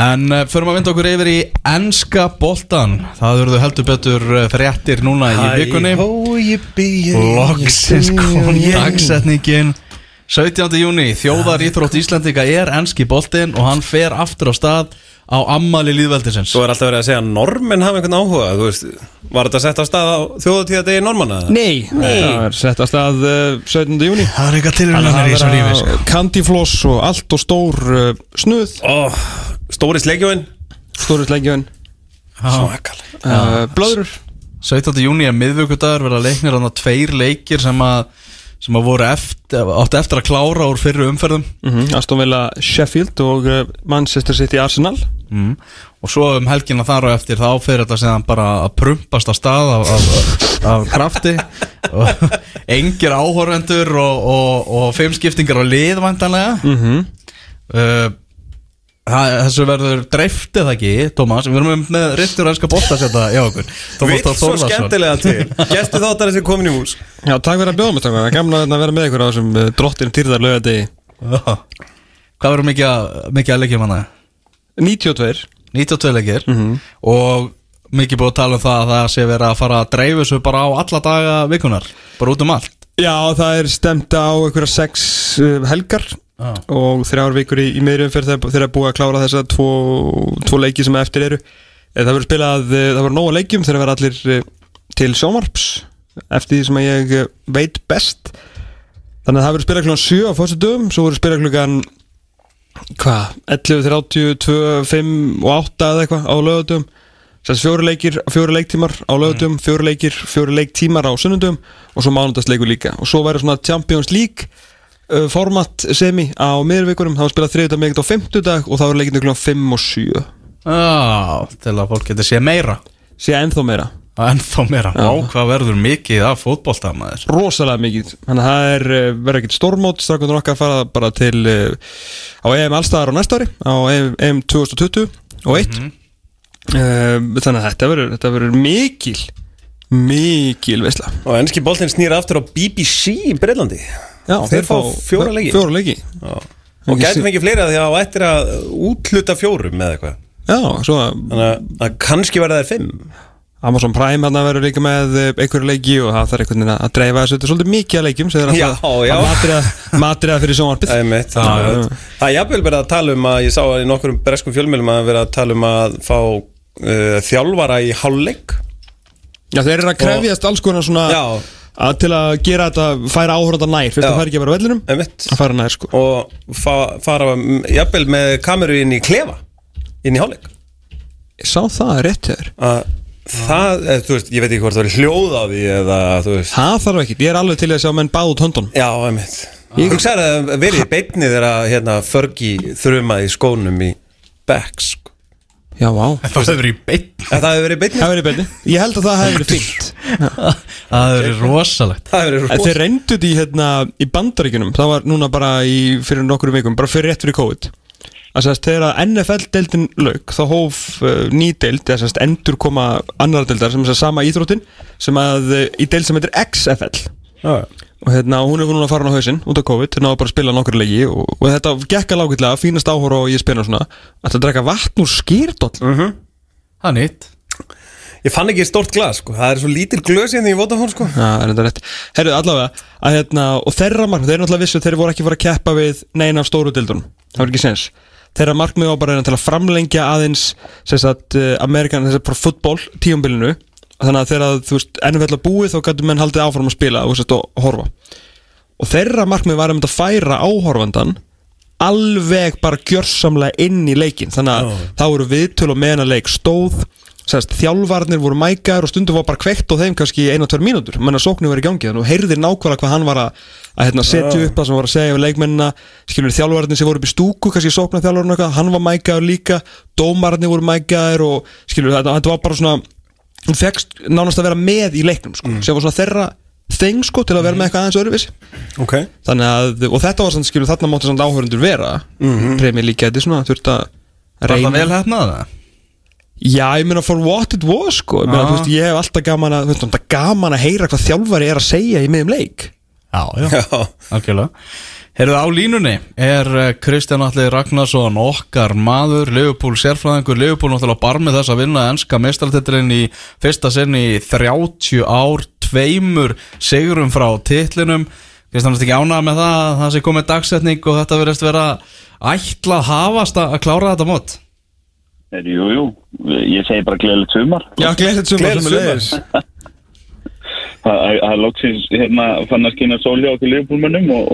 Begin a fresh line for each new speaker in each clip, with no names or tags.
En uh, förum að vinda okkur yfir í enska boltan Það eru heldur betur uh, fréttir núna í vikunni. Loksins kom dagsetningin. 17. júni, þjóðar íþrótt Íslandika er enski boltin og hann fer aftur á stað á ammali líðveldisins
Svo er alltaf verið að segja að normenn hafa einhvern áhuga Þú veist, var þetta sett á stað á þjóðatíðadegi normanna?
Nei, það er sett að stað uh, 17. júni
Það er eitthvað til
Það er kandifloss og allt og stór uh, snuð.
Ó, stóri slegjóin
Stórisleikjön
Svakalega
uh, Blöður
17. júni er miðvöggudagur verða leiknir hann tveir leikir sem að sem að voru eftir, átti eftir að klára úr fyrru umferðum
mm -hmm. Aston Villa Sheffield og uh, Manchester City Arsenal
mm. og svo um helgina þar og eftir þá fyrir þetta sem bara að prumpast að stað af, af, af krafti og engir áhorvendur og, og, og fimm skiptingar á liðvæntanlega
mm -hmm.
uh, það, þessu verður dreift eða ekki, Tómas? Við erum með riftur ennska bótt að setja hjá okkur. Þór
svo skemmtilega til. Gestu þáttar þessi komin í hús.
Já, takk fyrir að bjóða mig, takk fyrir að gamla að vera með ykkur á þessum uh, drottin týrðar lögadegi.
Hvað verður mikið, að- mikið að leikjum hana?
92
92 leikir. Og mikið búið að tala um það að það sé verið að fara að dreifu þessu bara á alla daga vikunar bara út um allt.
Já, það er stemt á einhverja sex uh, helgar
Já.
og þrjár vikur í, í meðrumferð þegar þeir eru búið að klára þessa tvo, tvo leiki sem eftir eru. Eh, Það verður spilað, eh, það verður nóga leikjum þegar verður allir eh, til sjómarps eftir því sem ég veit best. Þannig að það verður spilað klukkan 7 á dögum, svo verður spilað klukkan hvað, 11, 30, 2, 5 og 8 eða eitthvað á lögatum Sess fjóri leikir, fjóri leiktímar á lögatum, fjóri leikir, fjóri leiktímar á sunnundum og svo mánudagsleikur líka. Og svo verður svona Champions League format semi á miðurvikurum, það var spilað þriðudag, miðugt og fimmtudag og það var leikinu klukkan 5 og 7
Já, til að fólk getur séð meira.
Sé ennþá meira,
ennþá meira, á hvað verður mikið af fótbolta maður.
Rosalega mikið. Þannig að það er uh, verður ekkert stórmót. Strafkvöndur okkar fara bara til uh, á EM allstaðar á næsta ári á EM, EM 2020 og 1 uh, þannig að þetta verður þetta verður mikil mikil veisla.
Og ennski boltinn snýr aftur á BBC í Breitlandi
Já,
Þeir fá fjóra leiki.
Fjóra leiki.
Og gæti fengið fleira því að á eftir að útluta fjórum með eitthvað.
Já, svo að
Þannig að- að kannski verða þær fimm.
Amazon Prime hann verður líka með eh, einhverju leiki og það þarf einhvern veginn að dreifa þessu. Þetta er svolítið mikið að leikjum sem þeir
Já, já.
að matriða fyrir sjónvarpið.
Það er. Það er jafnvel verið að tala um að ég sá í nokkurum breskum fjölmjölum að vera að tala um að fá uh, þjálfara í hálfleik.
Já, þeir eru að krefjast alls konar svona
Já.
Að til að gera þetta, færa áhörða nær fyrst að færa ekki að vera vellinum að færa nær sko.
Og fa fara jafnvel með kameru inn í klefa inn í hálfleik.
Ég sá það rétt
að það, eða, þú veist, ég veit ekki hvort það er hljóð á því eða þú veist.
Það þarf ekki, ég er alveg til að sjá menn báð út höndun
Já, einmitt. Ég hugsaði að verið í beinni þegar að hérna, Fergie þrumaði í skónum í Becks.
Já, vá.
Það hefur verið í beitt
En Það hefur verið í beinni.
Það verið betni Ég held að það hefði verið fínt.
Það hefur verið rosalegt.
Það hefur verið
En
rosa
þeir reyndu því hérna í bandaríkunum Það var núna bara í fyrir nokkur vikum Bara fyrir rétt fyrir COVID. Að þegar að NFL-deildin lauk þá hóf uh, ný deild eða sérst endur koma annar deildar sem er sama íþróttin sem að uh, í deild sem heitir XFL
Já,
og hérna hún er núna að fara á hausinn út af COVID hérna var bara að spila nokkur leiki og, og þetta gekk að lágitlega, fínast áhóra og ég spila svona. Að það drekka vatn úr skýrdoll
Mhm.
Það er nýtt.
Ég fann ekki stórt glas sko. Það er svo lítil glös hérna í Vodafone sko.
Já, er þetta rétt. Herru, allavega, að hérna, og þeirra markmið, þeir eru náttúrulega vissu, þeir voru ekki að fara að keppa við neina af stóru dildunum, það var ekki sens Þeirra markmið var bara að reyna til að framlengja aðeins, að Þannig að þegar, að, þú veist, ennum að búið þá gætu menn haldið áfram að spila og, sett, og horfa. Og þeirra markmið var um að færa áhorfandan alveg bara gjörsamlega inn í leikin þannig að þá eru viðtöl og meðan að leik stóð. Sest, þjálfarnir voru mækar og stundum var bara kveikt á þeim kannski eina og tver mínútur. Menn að sóknu verið í gangi. Þannig og heyrðir nákvæmlega hvað hann var að, að hérna, setja upp það sem var að segja við leikmennina. Skilur þjálfarnir sem voru upp í stúku kannski sókna þjálfarnir hann var mækar líka. Dómarnir voru mækar og skilur þetta var bara svona hún fegst nánast að vera með í leiknum sko, sem var svona þeirra þeng sko til að vera með eitthvað aðeins öðruvísi.
Okay.
þannig að, og þetta var svona skilur þarna máttu svona áhörundur vera. Mm -hmm. premi líka þetta svona þurft að
Var það vel hefnað það?
Já, ég meina for what it was sko. Ég, meina, þú veist, ég hef alltaf gaman að, þú veist, gaman að heyra hvað þjálfari er að segja í miðum leik.
Já, já,
Já,
algjörlega Herðu á línunni er eh, Kristján Alli Ragnarsson okkar maður, Liverpool sérfræðingur. Liverpool náttúrulega bar með þess að vinna ennska mestrartitlinn í fyrsta sinn í 30 ár, tveimur sigurum frá titlinum. Kristján, ertu ekki ánað með það að það sé komið dagsetning og þetta verðist vera ætlað hafast að klára þetta mót?
Er, jú, jú, ég segi bara gleðilegt sumar.
Já, gleðilegt sumar er
Það er loksins hérna fann að skýna sóli á okkur liðbúlmönnum og,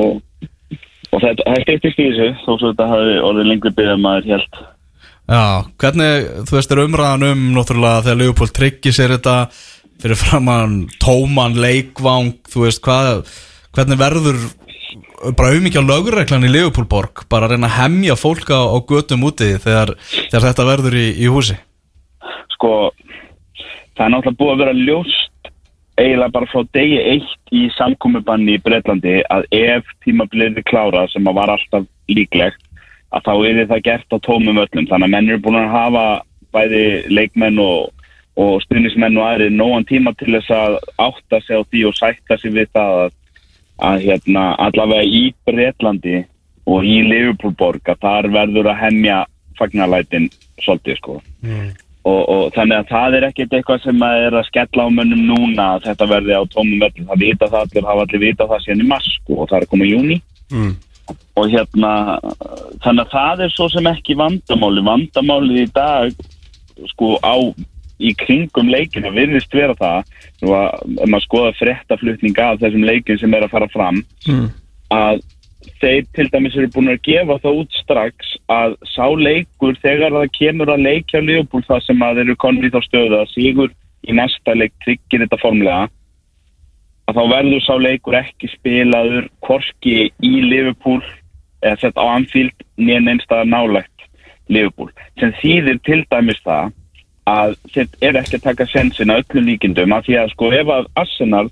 og, þetta það styrtist í þessu þó svo þetta hafi orðið lengur byggðað maður helt
Já, hvernig, þú veist, er umræðan um náttúrulega þegar Leopold tryggir sér þetta fyrir framann tóman leikvang, þú veist, hvað hvernig verður bara á lögurreglan í Leopoldborg? Bara að reyna að hemja fólk á, á götum úti þegar, þegar þetta verður í, í húsi?
Sko það er náttúrulega búið að vera ljóst eiginlega bara frá degi eitt í samkomiðbanni í Breitlandi að ef tímabilið er klárað sem að var alltaf líklegt að þá er það gert á tómum öllum þannig að menn eru búin að hafa bæði leikmenn og, og stuðnismenn og aðri nógan tíma til þess að átta sig á því og sætta sig við það að, að hérna, allavega í Breitlandi og í Liverpoolborg að þar verður að hemja fagnarlætin svolítið sko og, og þannig að það er ekkert eitthvað sem að er að skella á mönnum núna að þetta verði á tómum vellum, það vita það allir, hafa allir vita það síðan í mars sko, og það er koma í júni
Mm.
og hérna þannig að það er svo sem ekki vandamáli vandamáli í dag sko á í kringum leikina virðist vera það nú að ef maður skoða fréttaflutninga af þessum leikin sem er að fara fram
Mm.
að þeir til dæmis eru búin að gefa það út strax að sá leikur þegar það kemur að leikja Leopold það sem að þeir eru konur í þá stöðu að sigur í næsta leik tryggir þetta formlega að þá verður sá leikur ekki spilaður korki í Liverpool eða sett á Anfield nýja neinstæða nálægt Liverpool. Sem þýðir til dæmis það að þeir eru ekki að taka sensin að öllum líkindum að því að sko ef að Arsenal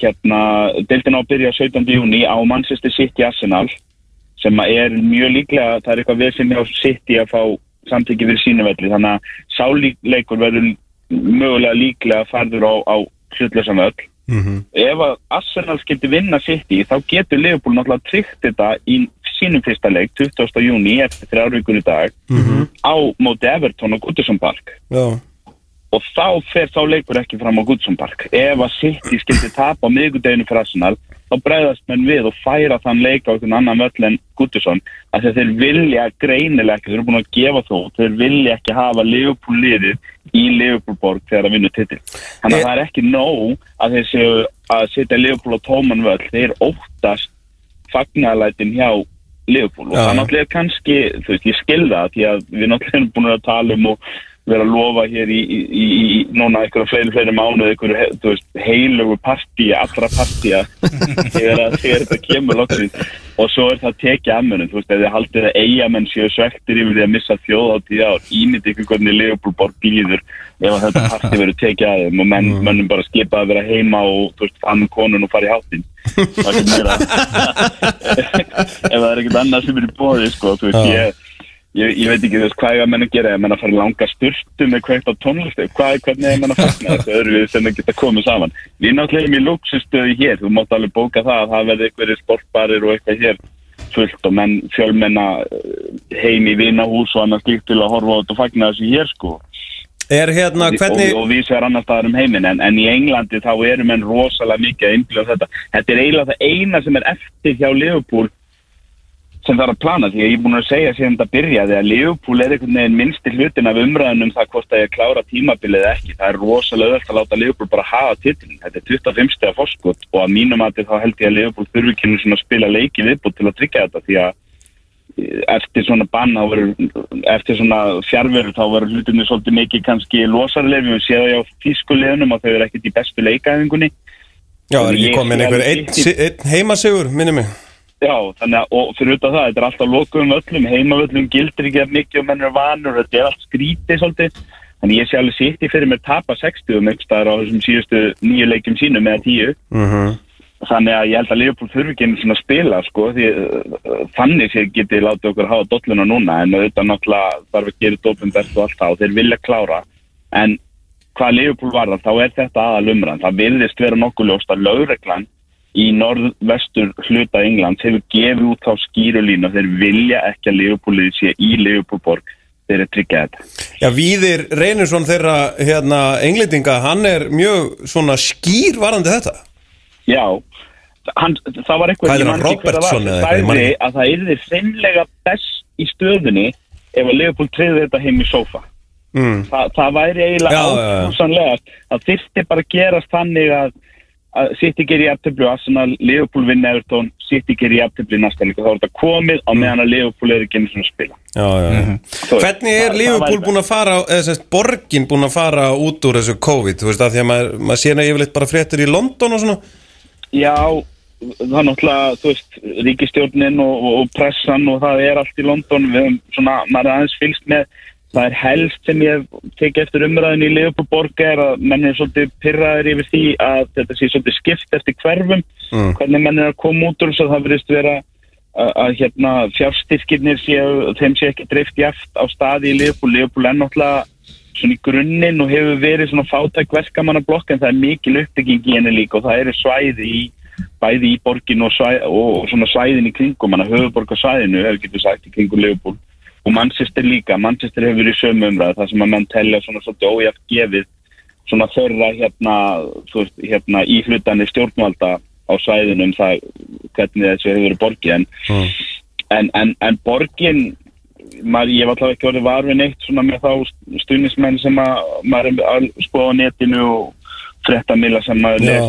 hérna, deildin á byrja 17. júni á Manchester City Arsenal sem er mjög líklega, það er eitthvað við sem hjá City að fá samtæki fyrir sínu velli, þannig að sáleikur verður mögulega líklega farður á, á hlutlösa öll. Ef að Arsenal skildi vinna City, þá getur Liverpool náttúrulega tryggt þetta í sínum fyrsta leik, 20. júni, eftir þrjárvíkur í dag, á móti Everton og Goodison Park
Já,
og þá fer þá leikur ekki fram á Goodson Park. Ef að City skildi tapa á miðgudeginu fyrir Arsenal þá bregðast menn við og færa þann leik á einhvern annan völl en því að þeir vilja greinilega ekki þeir eru búin að gefa þó, þeir vilja ekki hafa Liverpool liðið í Liverpoolborg þegar að vinna titil. Þannig að það er ekki nóg að þeir séu að setja Liverpool á tóman völl. Þeir óttast fagnarlætin hjá Liverpool. Og það náttúrulega kannski, þú veist, ég skilða það því að við náttúrulega erum búin að tala um og vera að lofa hér í, í, í, í núna einhverja fleiri, fleiri mánuð einhverju, þú veist, heilugu partíja allra partíja þegar, þetta kemur loksins. Og svo er það tekið að mönnum, þú veist, ef þið haldið að eigamenn séu svektir yfir því að missa þjóðáttíð ár, ímynd ykkur hvernig Leopoldborg líður ef að þetta partí verður tekið að þeim og menn, mönnum bara skipa að vera heima og, þú veist, fann konun og fara í hátinn. Það er ekki meira. Ef það er ekkert annað sem er í bóði, sko, þú veist, ég Ég, ég veit ekki þess hvað ég að menna gera, ég menna að fara í langa sturtu með kveikt á tónlistu, hvað, hvernig ég menna að fagna þessu öðru sem það geta komið saman. Við náttúrulega erum í luxustöðu hér, þú mátt alveg bóka það að það verði einhverjir sportbarir og eitthvað hér fullt og menn fjölmenna eh, heim í vinahús og annað slíkt til að horfa á þetta og fagna þessu hér sko.
er hérna, hvernig
Og, og við sér annar staðar um heiminn, en, en í Englandi þá eru menn rosalega mikið að innbyrja þetta. Þetta er eiginlega það eina sem er eftir hjá Liverpool sem er að plana því að ég er búin að segja síðan þetta byrjaði að Liverpool er einhvern veginn minnsti hlutin af umræðunum það hvort það er að klára tímabilið ekki. Það er rosalega öll að láta Liverpool bara hafa titlin þetta er 25 steg fórskot og að mínum að þá held ég að Liverpool þurfi einu sinni að spila leiki viðbútt til að tryggja þetta því að eh, eftir svona bann eftir svona fjárveru þá verður hlutinni svolítið mikið kannski losarleif við séum það á tískulegunum að þau eru ekkert í bestu leikaðingunni
Já, er ekki
Ég
komin einhver einn
City.
einn heimasigur, minni mig
Já, þannig að, og fyrir utan það, þetta er alltaf lokuðum öllum, heimavöllum gildir ekki að mikið og menn er vanur, þetta er allt skrítið svolítið, þannig ég sé alveg sitt í fyrir mér tapa 60 um einhver staðar á þessum síðustu nýju leikjum sínum eða tíu,
mm
þannig að ég held að Liverpool þurfi ekki einu svona að spila, sko, því uh, þannig sé getið látið okkur hafa dolluna núna, en auðvitað náttúrulega þarf að gera dopum best og allt það og þeir vilja klára, en hvað Liverpool varðar, þá er þetta aðal umræðan, það virðist vera nokkuð ljóst að lögreglan í norðvestur hluta England hefur gefið út þá skýrulínu að þeir vilja ekki að Liverpoolið sé í Liverpoolborg þeir eru tryggja þetta.
Já, Víðir Reynisson þeirra hérna, englendinga, hann er mjög svona skýr varandi þetta
Já, hann, það var eitthvað
er
það var,
Robertson eða eitthvað,
sagði
ekki.
að það yrði fimmlega best í stöðunni ef að Liverpool treyði þetta heim í sófa.
mm.
Þa, það væri eiginlega ákvæmsanlegast það þyrfti bara að gerast þannig að, að City gerir jafntöflu Arsenal, Liverpool vinna Everton City gerir jafntöflu í næsta líka þá er þetta komið á meðan að Liverpool er ekki einu svona að spila.
Já, já, já.
Þú veist,
Hvernig er
það-
Liverpool búin að fara eða semst borgin búin að fara út úr þessu COVID, þú veist að því að maður, maður séna yfirleitt bara fréttir í London og svona.
Já, það er náttúrulega, þú veist, ríkistjórnin og, og, og pressan og það er allt í London, við höfum svona, maður er aðeins fylgst með, það er helst sem ég teki eftir umræðin í Leopoldborg er að menn er svolítið pyrraður yfir því að þetta sé svolítið skipt eftir hverfum,
Mm.
hvernig menn er að koma út úr þess að það verðist vera að, að hérna fjárstyrkirnir séu, þeim sé ekki dreift jaft á staði í Leopold, Leopold er náttúrulega svona í grunninn og hefur verið svona fátæk verkamannablokk en það er mikil uppbygging í henni líka og það eru svæði í bæði í borgin og, svæ, og svona svæðin í kringum hann að höfuborgarsvæðinu hefur getur sagt í kringum Leopold og Manchester líka, Manchester hefur verið sömu umræð það sem að menn telja svona svolítið ójæft gefið svona þeirra hérna, veist, hérna íhlutanir stjórnvalda á svæðinu um það hvernig þessu hefur verið borgið. En, en, en, en borgin maður, ég var alltaf ekki orðið var við neitt svona með þá stuðnismenn sem að maður er að skoða á netinu og frettamila sem maður
Já.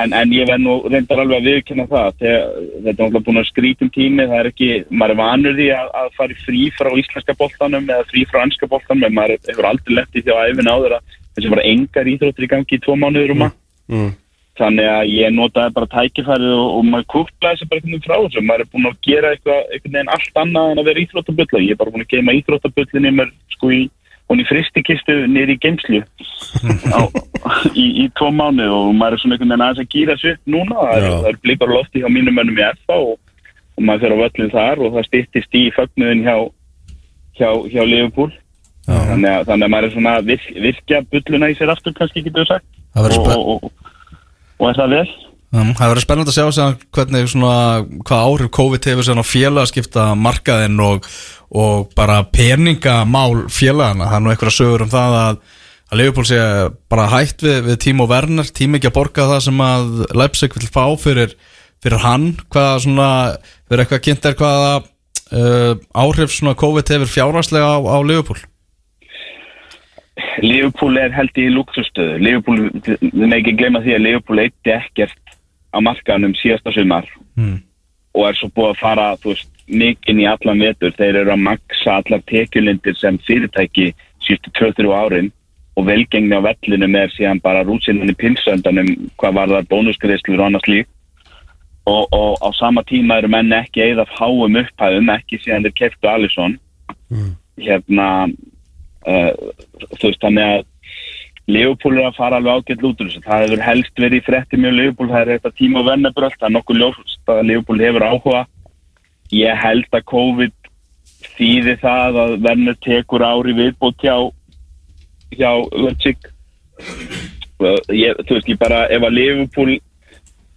En, en ég verð nú reyndar alveg að viðkynna það þegar þetta er alltaf búin að skrítum tími það er ekki, maður er vanur því að, að fara frí frá íslenska boltanum eða frí frá anska boltanum en maður hefur aldrei lett í því á æfin áður að þessi bara engar íþróttir í gangi í tvo mánuður um að
mm.
þannig að ég notaði bara tækifærið og, og maður kúplaði þessi bara einhvern veginn frá þessu. Maður er búin að gera eitthvað, einhvern veginn allt annað en að vera íþróttabulla ég er bara búin að geima íþróttabullinni mér sko í hún í fristikistu niður í geimslu á, í, í tvo mánu og maður er svona einhvern veginn aðeins að gýra upp núna. Það er, er blíkar lofti hjá mínum mönnum í FA og, og maður fer á völlin þar og það styttist í fögnuðin hjá hjá, hjá Liverpool. Þannig að, þannig að maður er svona að virk, virkja bulluna í sér aftur kannski getur sagt. Og, og, og, er það vel?
Það verður spennandi að sjá sér hvernig svona, hvað áhrif COVID hefur sér á félagaskipta markaðinn og, og bara peningamál félagana. Það er nú einhverja sögur um það að, að Leopold sé bara hætt við, við Tímo Werner, tími ekki að borga það sem að Leipzig vil fá fyrir, fyrir hann. Hvaða svona, fyrir eitthvað kynnt er hvaða uh, áhrif svona COVID hefur fjárhagslega á, á Leopold?
Liverpool er held í luxustöðu Liverpool, við með ekki gleyma því að Liverpool eitti ekkert á markaðanum síðasta sumar
Mm.
og er svo búið að fara þú veist, mikinn í allan vetur. Þeir eru að maksa allar tekjulindir sem fyrirtæki síðustu 2-3 árin og velgengni á vellinum er síðan bara rúsinni pilsöndanum hvað var það bónuskriðslur og annars lík og, og á sama tíma eru menn ekki eða háum upphæðum ekki síðan þeir keftu Alisson. Hérna uh, þú veist þannig að Leopold er að fara alveg ágætt þessu. Það hefur helst verið í frétti mjög Leopold það er þetta tíma og vennebröld það er nokkuð ljóst að Leopold hefur áhuga ég held að COVID þýði það að venner tekur ári viðbót hjá hjá ég, þú veist ég bara ef að Liverpool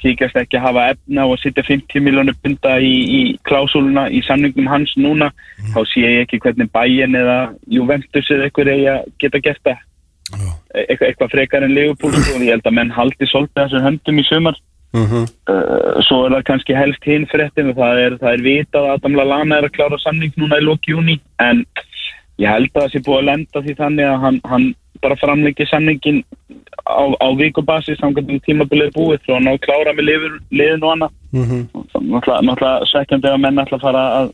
þykast ekki að hafa efna og að setja 50 miljónu punta í, í klásúluna í samningum hans núna þá sé ég ekki hvernig bæin eða Juventus eða eitthvað eigi að geta gert það. Eitthvað, eitthvað frekar en Liverpool og ég held að menn haldi svolítið þessum höndum í sumar
Mm
uh, svo er það kannski helst hinn fréttin og það er, það er vitað að Adam Lallana er að klára samning núna í loki júni en ég held að það sé búið að lenda því þannig að hann, hann bara framleiki samningin á, á vikubasis þannig að tímabilið búið þá hann á að klára með liðin og annað
-hmm.
náttúrulega, náttúrulega svekkjandi að menn ætla að fara að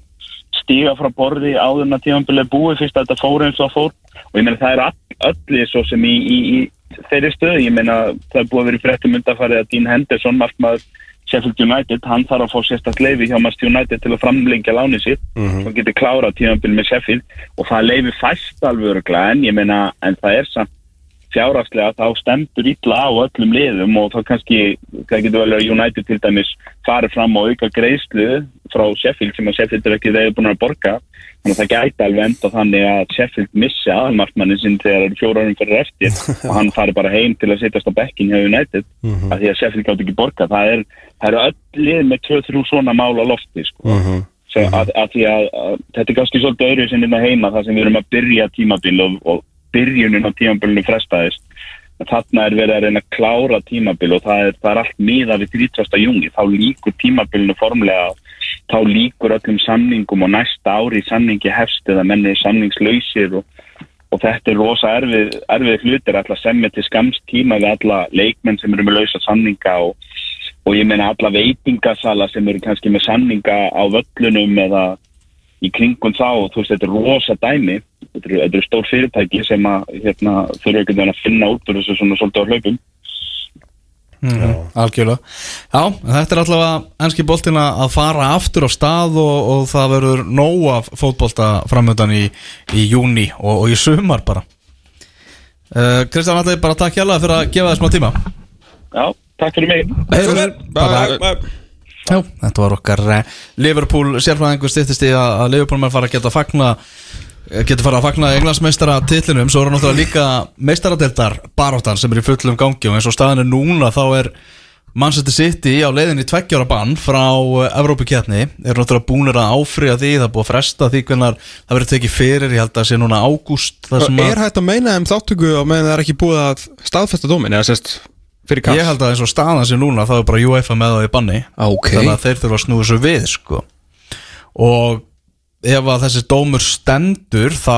stíga frá borði áður en að tímabilið búið fyrst að þetta fór eins og fór og ég meina það er all, öllu svo sem í, í, í þeirri stöðu, ég meina það er búið að vera í fréttum undarfarið að Dean Henderson markmaður Sheffield United, hann þarf að fá sérstakt leifi hjá Manchester United til að framlengja láni sitt.
Mhm.
og getur klárað tímabilið með Sheffield. Og það leifi fæst alveg öruglega en ég meina, en það er samt fjárhagslega þá stendur illa á öllum liðum og þá kannski, það getur vel að United til dæmis farið fram á auka greiðslu frá Sheffield sem að Sheffield er ekki þegar búin að borga þannig að það gæti alveg enda þannig að Sheffield missi aðalmarkmannin sinn þegar það eru fjóra árum fyrir eftir og hann fari bara heim til að setjast á bekkin hjá United af því að Sheffield gátt ekki borga það, er, það eru öll lið með 2-3 svona mál á lofti sko.
Mhm.
Svo að, að því að, að þetta er kannski svolítið öðru sem hérna heima þar sem við erum að byrja tímabil og, og byrjunin á tímabilinu frestaðist þarna er verið að reyna að klára tímabil og það er, það er allt miða við 30. júni þá líkur tímabilinu formlega þá líkur öllum samningum og næsta ári samningi hefst eða menni er samningslausir og, og þetta er rosa erfið, erfið hlutir alltaf semja til skamst tíma við alla leikmenn sem eru með lausa samninga og, og ég meina alla veitingasala sem eru kannski með samninga á völlunum eða í kringum þá og þú veist þetta er rosa dæmi. Þetta eru, eru stór fyrirtæki sem að hérna, þurfa einhvern veginn að finna út úr þessu svona svolítið á hlaupum
Mm, algjörlega. Já, þetta er allavega enski boltin að fara aftur á stað og, og það verður nóg af fótbolta framöndan í, í júni og, og í sumar bara. Uh, Kristján Alli, bara takk hjálpa fyrir að gefa það smá tíma.
Já, takk fyrir mig.
Bye. Já, þetta var okkar eh, Liverpool sérfræðingur stýttist í að, að Liverpool mann fara að geta að fagna getur fara að fagna englandsmeistara titlinum svo er hann náttúrulega líka meistaradeldar baráttan sem er í fullum gangi og eins og staðan er núna þá er Manchester City á leiðinni tveggjára bann frá Evrópuketni er náttúrulega búinir að áfriða því það er búið að fresta því hvernar það verður tekið fyrir ég held að það sé núna ágúst
er hægt að meina um þáttöku og meðan það er ekki búið að staðfesta dómin eða sérst fyrir kass
Ég held að eins og staðan sé núna þá er bara UEFA með það í banni
Ok.
Þannig að þeir þurfa að snúða svo við sko. Og ef að þessi dómur stendur þá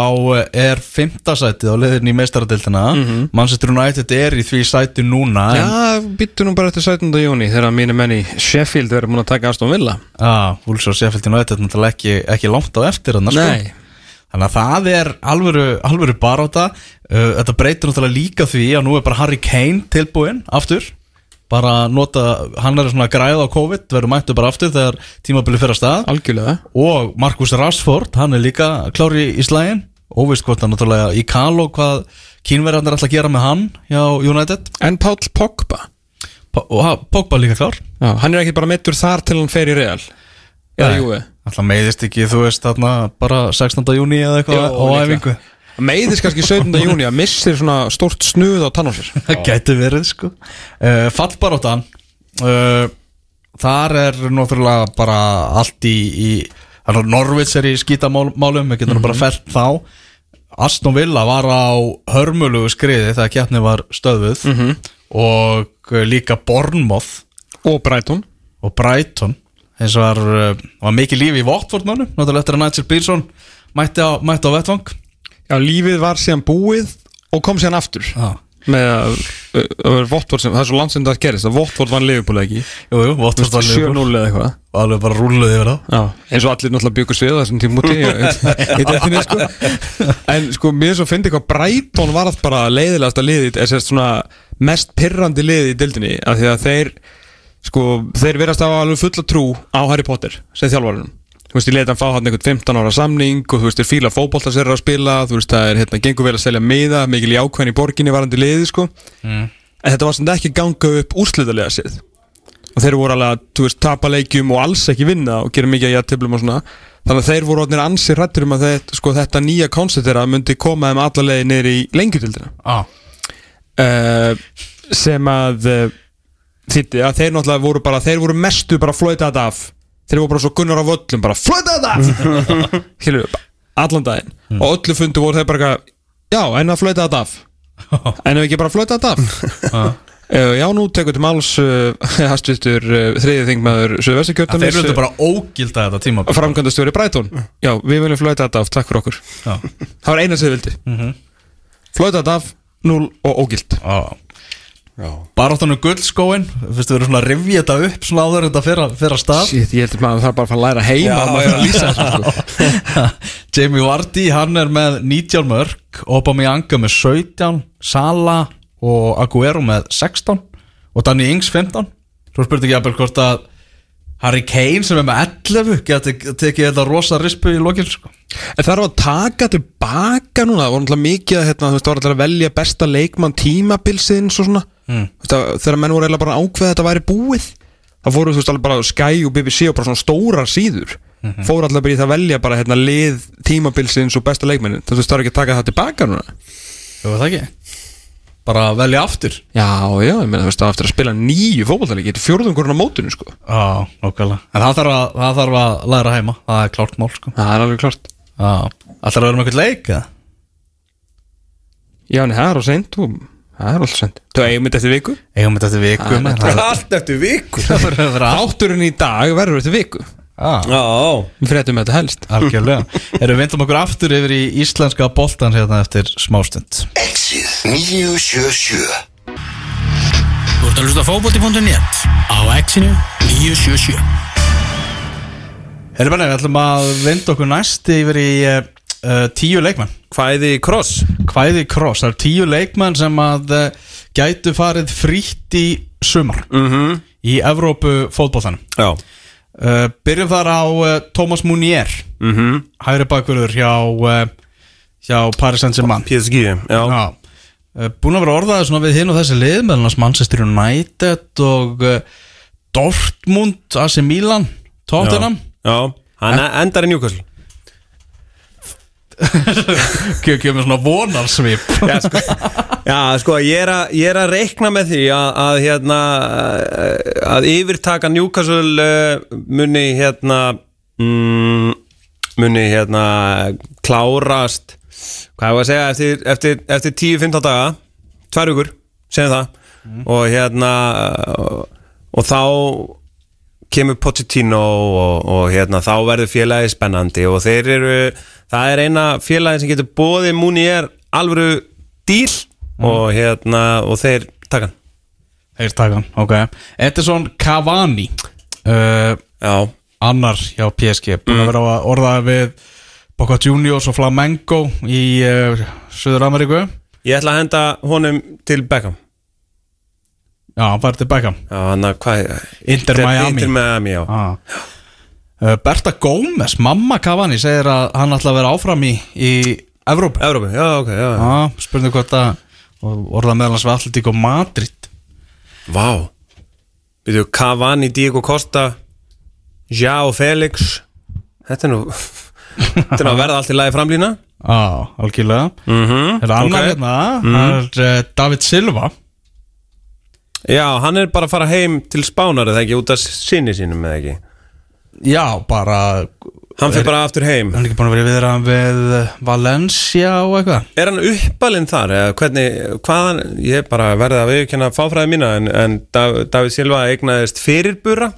er fimmtasætið á leiðinni í meistaradildina Manchester United er í því sæti núna
Já, býttu nú bara eftir 17. júni þegar mínu menn í Sheffield verður múin að taka Aston Villa.
Að, Wolves og Sheffield United náttúrulega ekki, ekki langt á eftir þarna, sko. Þannig að það er alvöru, alvöru baráta uh, Þetta breytir náttúrulega líka því að nú er bara Harry Kane tilbúinn aftur bara nota, hann er svona græð á COVID verður mættu bara aftur þegar tímabili fyrir að stað.
Algjörlega.
Og Marcus Rashford, hann er líka klári í slægin óvist hvort hann náttúrulega í Kalo hvað kínverðarnir ætla að gera með hann hjá United.
En Páll Pogba?
P og ha- Pogba líka klár.
Já, hann er ekki bara meittur þar til hann fer í Real. Eða. Júi
Alltaf meiðist ekki, þú veist, þarna bara 16. júni eða eitthvað á æfingu
Meiðis kannski 17. júni að missir svona stórt snuð á tann á sér.
Það gæti verið sko. Uh, Fallbaróttan uh, Þar er náttúrulega bara allt í, í Þannig að Norvits er í skítamálum Við getum bara fælt þá. Aston Villa var á hörmulugu skriði þegar keppni var stöðuð og uh, líka Bournemouth.
Og Brighton.
Og Brighton. Eins og var, var mikið lífi í mannum náttúrulega eftir að Nigel Pearson mætti á, mætti á vettvang
Já, lífið var síðan búið og kom síðan aftur.
Já.
með að að vera Votvort sem, það er svo langt sem það gerist að Votvort vann Liverpool ekki?
Jú, jú, Watford var
7-0
Liverpool.
eða eitthvað.
Og alveg bara rúluði yfir það
eins og allir náttúrulega byggur svið þessum deltinni sko. En sko, mér svo fyndi eitthvað Brighton var allt bara leiðilegasta liðið er sérst svona mest pirrandi liðið í deltinni af því að þeir sko, þeir verðast að hafa alveg fulla trú á Harry Potter sem þjálfarinn Þú veist, ég leta hann fá hann einhvern 15 ára samning og þú veist, þeir fíla fótbolta sér að spila þú veist, það er hérna, gengur vel að selja miða mikil jákvæðin í borginni varandi liði sko.
Mm.
en þetta var samt ekki ganga upp úrslitalega sér og þeir voru alveg að, þú veist, tapa leikjum og alls ekki vinna og gera mikið að jættöflum og svona. Þannig að þeir voru orðnir ansi rættur um að þetta, sko, þetta nýja koncept þeirra myndi koma þeim alla leiði niður í lengjutildina
ah.
uh, sem að uh, þýtti að þeir náttúrulega voru bara þeir voru mestu bara flöytað af þeir voru bara svo gunnar á völlum bara flöytað af Hilju, allan daginn. Og öllu fundu voru þeir bara eitthvað, já, en að flöytað af. En ef ekki bara flöytað af. Uh, já, nú tekur til máls uh, hastvistur uh, þriðið þingmaður
Þeir
Suðvesturkjördæmis
vildu bara ógilda þetta tíma
framkvæmdastjóri Bræton Já, við viljum flöita þetta af, takk fyrir okkur.
Já.
Það var eina sem við vildi mm -hmm. Flöita þetta af, 0 og ógild.
Baráttan um guldskóin Fyrstu erum svona að rifja þetta upp Svona áður en þetta fyrir, fyrir að stað?
Shit, ég heldur maður þarf bara að fara að læra heima
Já,
að lýsa þessu sko.
Jamie Vardy, hann er með 19 mörg Aubameyang með 17 Sala og Aguero með 16 og Danny Ings 15 Svo spurði ekki að hvort að Harry Kane sem er með 11 geti tekið þetta rosa rispu í lokil sko.
En það er að taka tilbaka núna. Það voru náttúrulega mikið að hérna, þú veist, alltaf að velja besta leikmann tímabilsins og svona. Mm. Þegar menn voru bara að ákveða að þetta væri búið Það fóru þú veist alveg bara Sky og BBC og bara svona stórar síður. Fór alltaf bara í það að velja bara hérna lið tímabilsins og besta leikmennin þú veist það er ekki að taka það tilbaka núna.
Jú, það ekki Bara velja aftur.
Já, já, ég meina þú veist það eftir að spila nýju fótballtaleiki þetta er fjórðungurinn á mótinu sko.
Já, nokkvæmlega En það þarf, að, það þarf að læra heima Það er klárt mál sko.
Það er alveg klart
Já. Að vera með eitthvað leik eða?
já, en það er á seint og það er alltaf seint. Þú eigum þetta eftir viku.
Eigum þetta eftir viku
Allt eftir viku.
Verður
þátturinn í dag verður eftir viku
Já,
Já,
við fréttum þetta helst.
Algjörlega. Erum við vindum okkur aftur yfir í íslenska boltan hérna eftir smástund.
Exið 977
Þú ert að hlusta á fótbolti.net á Exinu 977
Erum við ætlum að vinda okkur næst yfir í uh, tíu leikmenn.
Hvæði kross.
Hvæði kross, það eru tíu leikmenn sem að uh, gætu farið frítt í sumar
Mhm.
í Evrópu fótboltanum
Já
uh, Byrjum þar á uh, Thomas Munier.
Mhm.
hægri bakverður hjá, uh, hjá Paris Saint-Germain.
PSG, já.
Já. Búin að vera orðaði svona við hinn og þessi lið meðal annars Manchester United og Dortmund, AC Milan Tottenham.
Já, hann endar í Newcastle
Með svona vonarsvip.
Já, sko, já, sko ég, er að, ég er að reikna með því að, að hérna að yfirtaka Newcastle uh, muni hérna mm, muni hérna klárast hvað er að segja eftir, eftir, eftir 10-15 daga tvær vikur, segjum það. Og hérna og, og þá kemur Pochettino og, og hérna þá verður félagi spennandi og þeir eru, það er eina félagi sem getur bóðið múni er alvöru díl og hérna og þeir taka hann.
Þeir taka hann, ok. Edison Cavani uh, Annar hjá PSG Búin
Mm.
að vera að orðaði við Boca Juniors og Flamengo í uh, Suður Ameríku
ég ætla að henda honum til Beckham
Já, hann fær til Beckham
Já, hann að hvað
Inter Miami.
Inter Miami, já.
Ah. uh, Berta Gómez, mamma Cavani segir að hann ætla að vera áfram í, í Evrópu.
Evrópu, já, ok, já, já.
ah, Spurning hvort að og orðaði meðal hans við Atletík og Madrid.
Vá. Býtu, Cavani, Diego Costa Jao Felix Þetta er nú Þetta er nú að verða allt í lagi framlýna
Já, algjörlega.
Mm -hmm.
Það er annar
ok.
hérna, er uh, David Silva
Já, hann er bara að fara heim til Spánar eða ekki, út af sinni sínum eða ekki?
Já, bara
Hann fyrir bara aftur heim.
Hann er ekki búin að vera viðraðan við Valencia og eitthvað?
Er hann uppalinn þar hvernig, hvaðan Ég er bara verðið að viðkjanna fáfræði mína en, en Dav, David Silva eignaðist fyrirbura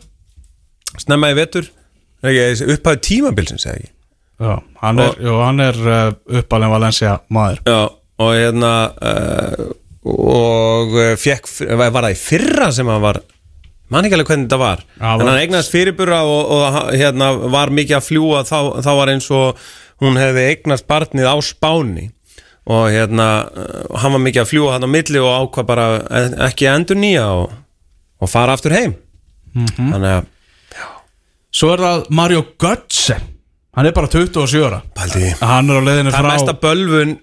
Snemma í vetur Er upphæðu tímabilsins eða ekki?
Já, hann er,
Og-
jú, hann er uh, uppalinn Valencia maður.
Já, og hérna uh, og uh, fekk, var það í fyrra sem hann var man ekki alveg hvernig þetta var.
Já,
en hann eignast fyrirbura og, og hérna var mikið að fljúa þá, þá var eins og hún hefði eignast barnið á Spáni. Og hérna uh, hann var mikið að fljúa hann á milli og ákvað bara ekki endur nýja og, og fara aftur heim. Þannig að
Svo er það Mario Götze. Hann er bara 27 ára. Hann er á leiðinni
það er
frá
mesta bölvun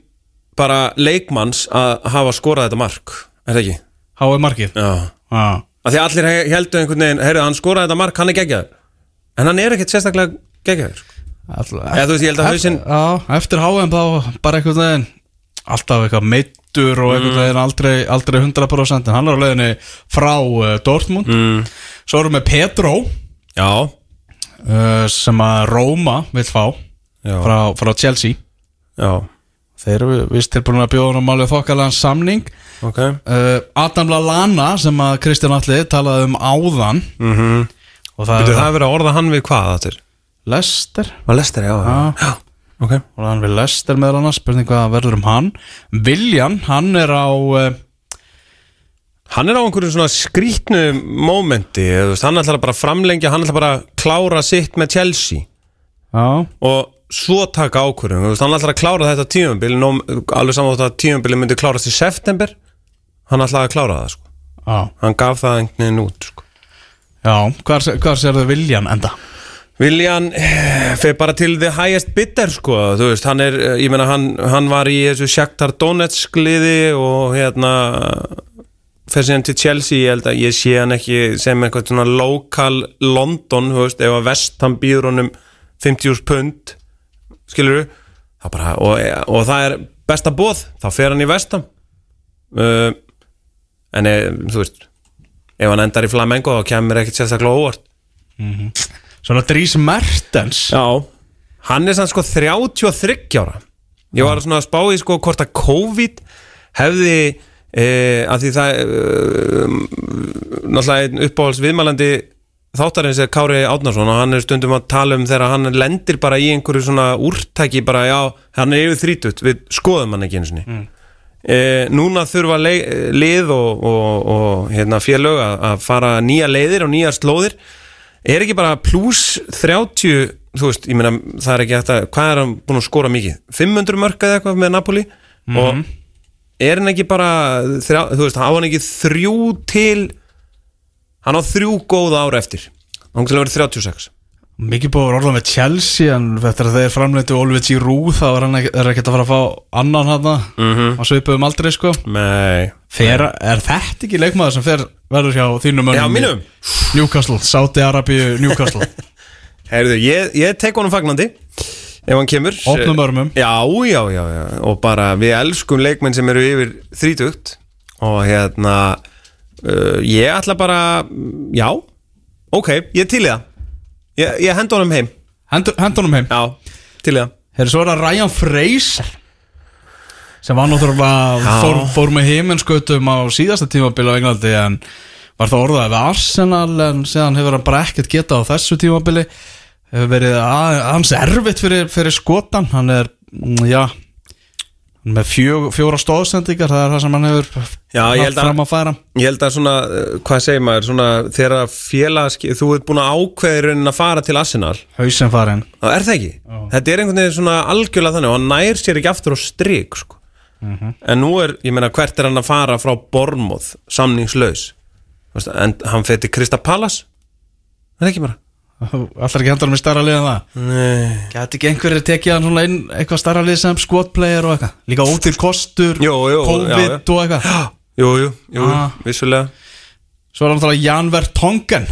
bara leikmanns að hafa skorað þetta mark er það ekki?
H.E. Markið
Já að því allir he- heldur einhvern veginn heyrðu, hann skoraði þetta mark, hann er geggjaður en hann er ekkert sérstaklega geggjaður
alltaf
Eða þú veist, ég held að hausinn-
Já, eftir H.M. þá bara einhvern veginn Alltaf eitthvað meittur og
Mm.
einhvern veginn aldrei, aldrei 100% En hann er á leiðinni frá uh, Dortmund
mm.
Svo erum við
já,
uh, sem að Róma vil fá frá, frá Chelsea
já,
Þeir eru vist tilbúin að bjóða hann alveg þokkalega samning.
Ok.
Uh, Adam Lallana sem að Kristján Alli talaði um áðan.
Mm -hmm.
og það
Getur
er
verið að orða hann við hvað þetta er?
Lester.
Var Lester, já,
Já.
já. ok.
Og hann við Lester meðal annars spurning hvað verður um hann. Viljan, hann er á uh,
Hann er á einhverju svona skrítnu mómenti, hann ætlar að bara framlengja hann ætlar bara að klára sitt með Chelsea.
Já,
og svo taka ákvörðum, hann ætlar að klára þetta tímabili, nó, alveg saman þótt að tímabili myndi klárast í september hann ætlar að klára það, sko.
Já,
hann gaf það einhvern veginn út, sko.
Já hvar sér þau Viljan enda?
Viljan fyrir bara til the highest bidder sko, þú veist, hann er ég meina, hann, hann var í þessu Shakhtar Donetsk liði og hérna fyrir síðan til Chelsea ég held að ég sé hann ekki sem eitthvað svona lokal London, þú veist, ef að vest hann býður honum 50 pund skilur bara, og, og það er besta bóð þá fer hann í vestam uh, en e, þú veist ef hann endar í flamengo þá kemur ekkert sérstaklega óvart.
Svona Dries Mertens.
Já. Hann er sann sko 33 ára. Ég var svona að spá í sko hvort að COVID hefði e, að því það e, náttúrulega einn uppáhalds viðmælandi þáttarins er Kári Átnarsson og hann er stundum að tala um þegar hann lendir bara í einhverju svona úrtæki bara já, hann er yfir þrítut við skoðum hann ekki einu sinni mm. núna þurfa lið og, og, og hérna, félög að, að fara nýja leiðir og nýja slóðir er ekki bara pluss 30 þú veist, ég meina, það er ekki eftir hvað er hann búin að skora mikið? 500 mörg eða eitthvað með Napoli og er hann ekki bara þú veist, á hann ekki þrjú til hann á þrjú góða ára eftir. Hann til að vera 36
Mikið búið að orða með Chelsea en eftir að þeir framleitu Oliver Giroud þá er hann ekki, er ekki að fara að fá annan hann mm -hmm. og svipuðum aldrei sko.
Nei,
fer, Er þetta ekki leikmaður sem fer verður hjá þínum
mínum.
Newcastle, Saudi Arabíu, Newcastle?
Heyrðu, ég, ég tek honum fagnandi ef hann kemur.
Opnum örmum.
Já, já, já, já, og bara við elskum leikmenn sem eru yfir þrítugt. Og hérna uh, ég ætla bara já, ok, ég til í það. Ég, ég henda honum heim.
Hendur, Hendunum heim.
Já, til í það.
Þeir svo er það Ryan Fraser sem var náttúrulega fór, fór með heiminskutum á síðasta tímabili á Englandi en var það orðað við Arsenal en síðan hefur hann bara ekkert getað á þessu tímabili. Hefur verið að- hans erfitt fyrir, fyrir skotan. Hann er, mm, já með fjó, fjóra stóðsendingar það er það sem hann hefur
Já, að-
fram að færa.
Ég held að svona, uh, hvað segir maður svona, þegar félags, þú ert búin að raunin að fara til Arsenal.
Hausin farin
Það er það ekki? Þetta er einhvern veginn svona algjörlega þannig og hann nær sér ekki aftur á strik sko. En nú er, ég meina, hvert er hann að fara frá Bormóð, samningslaus? En hann til Krista Pallas Það er ekki bara
Alltaf ekki hendur hann í starra lið en það?
Nei.
Gæti ekki einhverjir tekið hann svona inn eitthvað starra lið sem skotplayer og eitthvað? Líka ódýr kostur,
Jú, jú,
COVID
já,
og eitthvað?
Jú, jú, jú,
Ah.
vissulega.
Svo er hann náttúrulega Jan Vertongen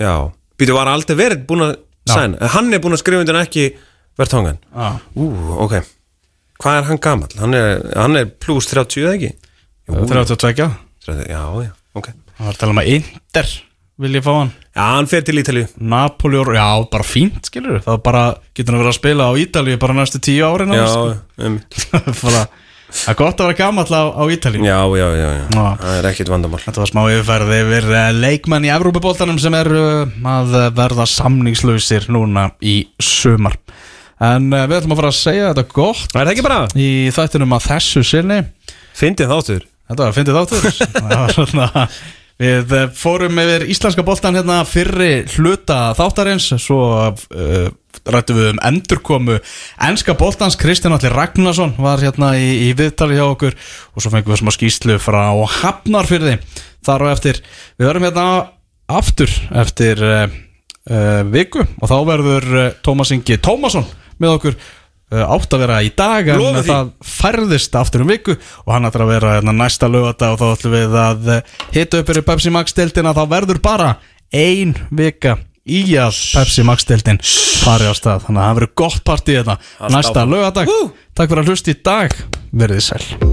Já, býtu var aldrei verið búin að sæna En Hann er búin að skrifa undir en ekki Vertongan
ah.
Ú, ok. Hvað er hann gamall? Hann er, hann er pluss 30 eða ekki?
32
30, Já, já, ok.
Það var að tala um að Inter vil ég fá hann?
Já, hann fer til Ítalíu.
Napoli já, bara fínt skilur Það bara getur hann verið að spila á Ítalíu bara næstu tíu árin
Já, um,
bara, Það er gott að vera gamall á, á Ítalíu.
Já, já, já, já.
Já.
Það er ekkit vandamál.
Þetta var smá yfirferð yfir eh, leikmenn í Evrópubóltanum sem er uh, að eh, verða samningslausir núna í sumar. En uh, við ætlum að fara að segja þetta gott
Er það ekki bara?
í þættinum að þessu sinni.
Fyndið þáttur.
Þetta var að fyndið þáttur. Það var svona Við eh, fórum yfir íslenska boltan hérna fyrri hluta þáttarins Svo uh, rættum við um endurkomu Enska boltans. Kristján Allir Ragnarsson var hérna í, í viðtali hjá okkur Og svo fengum við smá skýslu frá Hafnarfyrði Þar og eftir Við verðum hérna aftur eftir uh, uh, viku Og þá verður Tómas Ingi Tómasson með okkur átt að vera í dag en
Lofið því.
það færðist aftur um viku og hann ætlar að vera hérna, næsta lögata og þá ætlum við að eh, hita upp fyrir Pepsi Max deildina. Þá verður bara ein vika í að Pepsi Max deildin fari á stað. Þannig að það verður gott partí þetta næsta lögadag Takk fyrir að hlusta í dag, verðið sæl